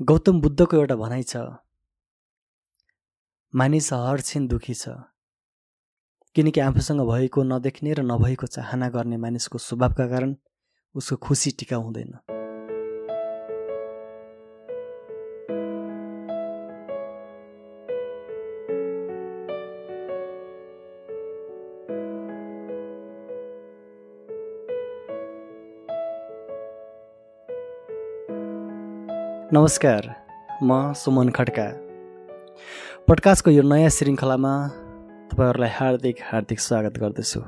गौतम बुद्धको एउटा भनाइ छ मानिस हरछिन दुखी छ किनकि आफूसँग भएको नदेख्ने र नभएको चाहना गर्ने मानिसको स्वभावका कारण उसको खुसी टिका नमस्कार म सुमन खड्का। पडकास्टको यो नयाँ श्रृङ्खलामा तपाईँहरूलाई हार्दिक हार्दिक स्वागत गर्दछु।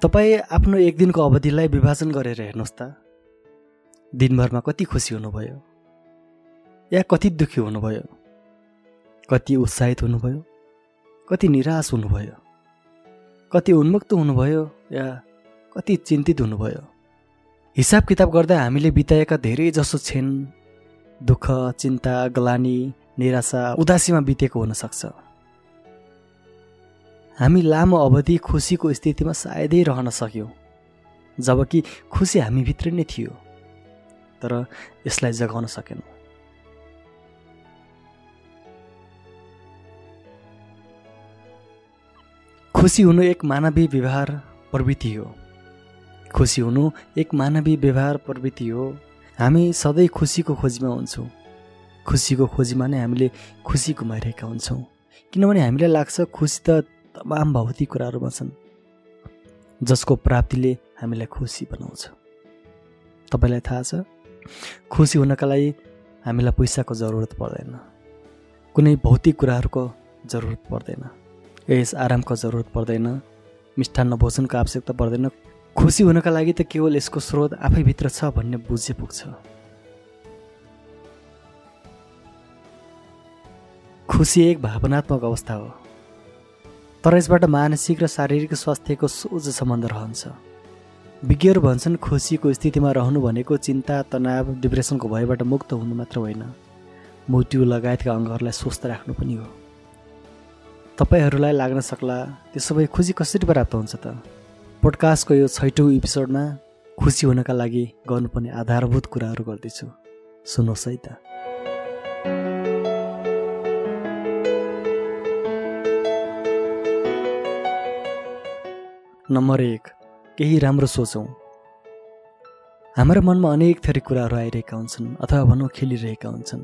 तपाईँ आफ्नो एक दिनको अवधिलाई विभाजन गरेर हेर्नुहोस् त। दिनभरमा कति खुसी हुनुभयो। या कति दुःखी हुनुभयो। कति उत्साहित हुनुभयो। कति निराश हुनुभयो। कति उन्मुक्त हुनुभयो या कति चिन्तित हुनुभयो। हिसाब किताब गर्दा हामीले बिताएका धेरै जसो क्षण दुःख चिन्ता ग्लानी निराशा उदासीमा बितेको हुनसक्छ। हामी लामो अवधि खुसीको स्थितिमा सायदै रहन सक्यौँ जबकि खुसी हामीभित्र नै थियो तर यसलाई जगाउन सकेनौँ। खुसी हुनु एक मानवीय व्यवहार प्रवृत्ति हो। खुसी हुनु एक मानवीय व्यवहार प्रवृत्ति हो। हामी सधैँ खुसीको खोजीमा हुन्छौँ। खुसीको खोजीमा नै हामीले खुसी गुमाइरहेका हुन्छौँ। किनभने हामीलाई लाग्छ खुसी त तमाम भौतिक कुराहरूमा छन्। जसको प्राप्तिले हामीलाई खुसी बनाउँछ। तपाईँलाई थाहा छ? खुसी हुनका लागि हामीलाई पैसाको जरुरत पर्दैन। कुनै भौतिक कुराहरूको जरुरत पर्दैन। यस आरामको जरुरत पर्दैन। मिष्ठान्न भोजनको आवश्यकता पर्दैन। खुसी हुनका लागि त केवल यसको स्रोत आफैभित्र छ भन्ने बुझे पुग्छ। खुसी एक भावनात्मक अवस्था हो। तर यसबाट मानसिक र शारीरिक स्वास्थ्यको सोझो सम्बन्ध रहन्छ। विज्ञहरू भन्छन् खुसीको स्थितिमा रहनु भनेको चिन्ता तनाव डिप्रेसनको भयबाट मुक्त हुनु मात्र होइन। मुटु लगायतका अङ्गहरूलाई स्वस्थ राख्नु पनि हो। तपाईँहरूलाई लाग्न सक्ला त्यो सबै खुसी कसरी प्राप्त हुन्छ त? पोडकास्टको यो छैटौँ एपिसोडमा खुसी हुनका लागि गर्नुपर्ने आधारभूत कुराहरू गर्दैछु। सुन्नुहोस् है त। नम्बर एक केही राम्रो सोचौँ। हाम्रो मनमा अनेक थरी कुराहरू आइरहेका हुन्छन् अथवा भनौँ खेलिरहेका हुन्छन्।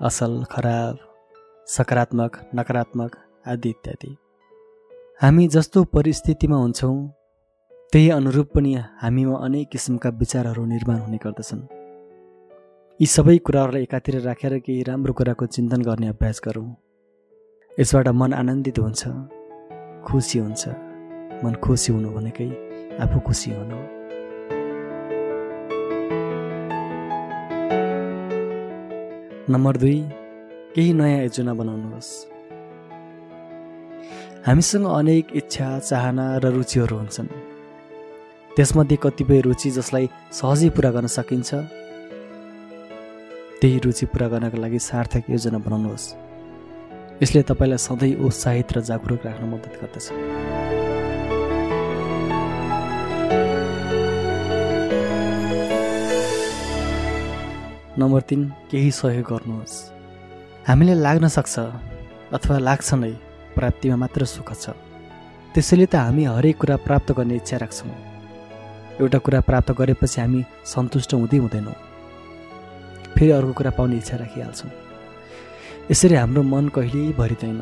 असल खराब सकारात्मक नकारात्मक आदि इत्यादि हामी जस्तो परिस्थितिमा हुन्छौँ त्यही अनुरूप पनि हामीमा अनेक किसिमका विचारहरू निर्माण हुने गर्दछन्। यी सबै कुराहरूलाई एकातिर राखेर केही राम्रो कुराको चिन्तन गर्ने अभ्यास गरौँ। यसबाट मन आनन्दित हुन्छ खुसी हुन्छ मन खुसी हुनु भनेकै आफू खुसी हुनु नम्बर दुई केही नयाँ योजना बनाउनुहोस्। हामीसँग अनेक इच्छा चाहना र रुचिहरू हुन्छन्। त्यसमध्ये कतिपय रुचि जसलाई सहजै पुरा गर्न सकिन्छ त्यही रुचि पुरा गर्नका लागि सार्थक योजना बनाउनुहोस्। यसले तपाईँलाई सधैँ उत्साहित र जागरुक राख्न मद्दत गर्दछ। नम्बर तिन केही सहयोग गर्नुहोस्। हामीलाई लाग्न सक्छ अथवा लाग्छ नै। प्राप्तिमा मात्र सुख छ। त्यसैले त हामी हरेक कुरा प्राप्त गर्ने इच्छा राख्छौँ। एउटा कुरा प्राप्त गरेपछि हामी सन्तुष्ट हुँदै हुँदैनौँ। फेरि अर्को कुरा पाउने इच्छा राखिहाल्छौँ। यसरी हाम्रो मन कहिल्यै भरिँदैन।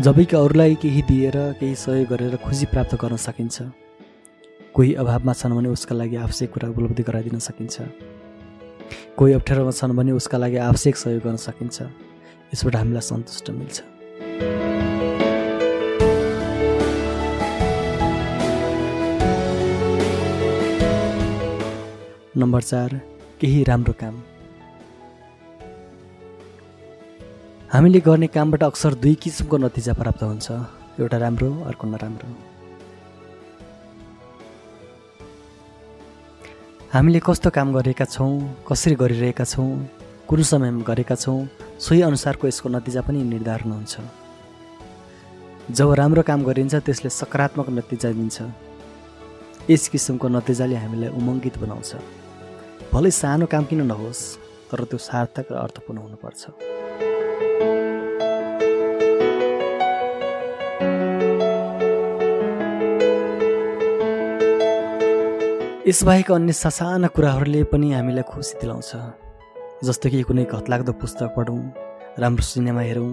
जबकि अरूलाई केही दिएर केही सहयोग गरेर खुसी प्राप्त गर्न सकिन्छ। कोही अभावमा छन् भने उसका लागि आवश्यक कुरा उपलब्धि गराइदिन सकिन्छ। कोही अप्ठ्यारोमा छन् भने उसका लागि आवश्यक सहयोग गर्न सकिन्छ। यसबाट हामीलाई सन्तुष्ट मिल्छ। नम्बर चार केही राम्रो काम। हामीले गर्ने कामबाट अक्सर दुई किसिमको नतिजा प्राप्त हुन्छ एउटा राम्रो अर्को नराम्रो। हामीले कस्तो काम गरेका छौँ कसरी गरिरहेका छौँ कुन समयमा गरेका छौँ सोही अनुसारको यसको नतिजा पनि निर्धारण हुन्छ। जब राम्रो काम गरिन्छ त्यसले सकारात्मक नतिजा दिन्छ। यस किसिमको नतिजाले हामीलाई उमङ्गित बनाउँछ। भलै सानो काम किन नहोस् तर त्यो सार्थक र अर्थपूर्ण हुनुपर्छ। यसबाहेक अन्य ससाना कुराहरूले पनि हामीलाई खुसी दिलाउँछ। जस्तो कि कुनै घतलाग्दो पुस्तक पढौँ राम्रो सिनेमा हेरौँ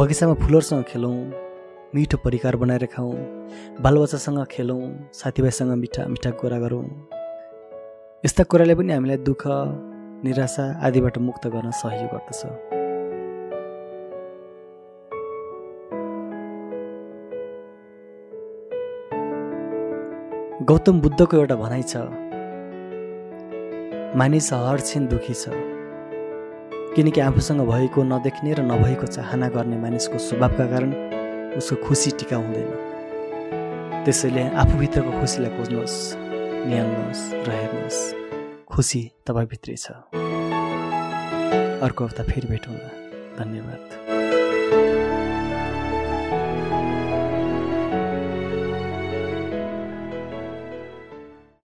बगैँचामा फुलहरूसँग खेलौँ मिठो परिकार बनाएर खाउँ बालबच्चासँग खेलौँ साथीभाइसँग मिठा मिठा कुरा गरौँ। यस्ता कुराले पनि हामीलाई दुःख निराशा आदिबाट मुक्त गर्न सहयोग गर्दछ। गौतम बुद्धको एउटा भनाइ छ मानिस हर दुखी छ किनकि आफूसँग भएको नदेख्ने र नभएको चाहना गर्ने मानिसको स्वभावका कारण उसको खुसी टिका हुँदैन त्यसैले आफूभित्रको खुसीलाई खोज्नुहोस् निहाल्नुहोस् र हेर्नुहोस्। खुसी तपाईँभित्रै छ। अर्को हप्ता फेरि भेटौँला। धन्यवाद।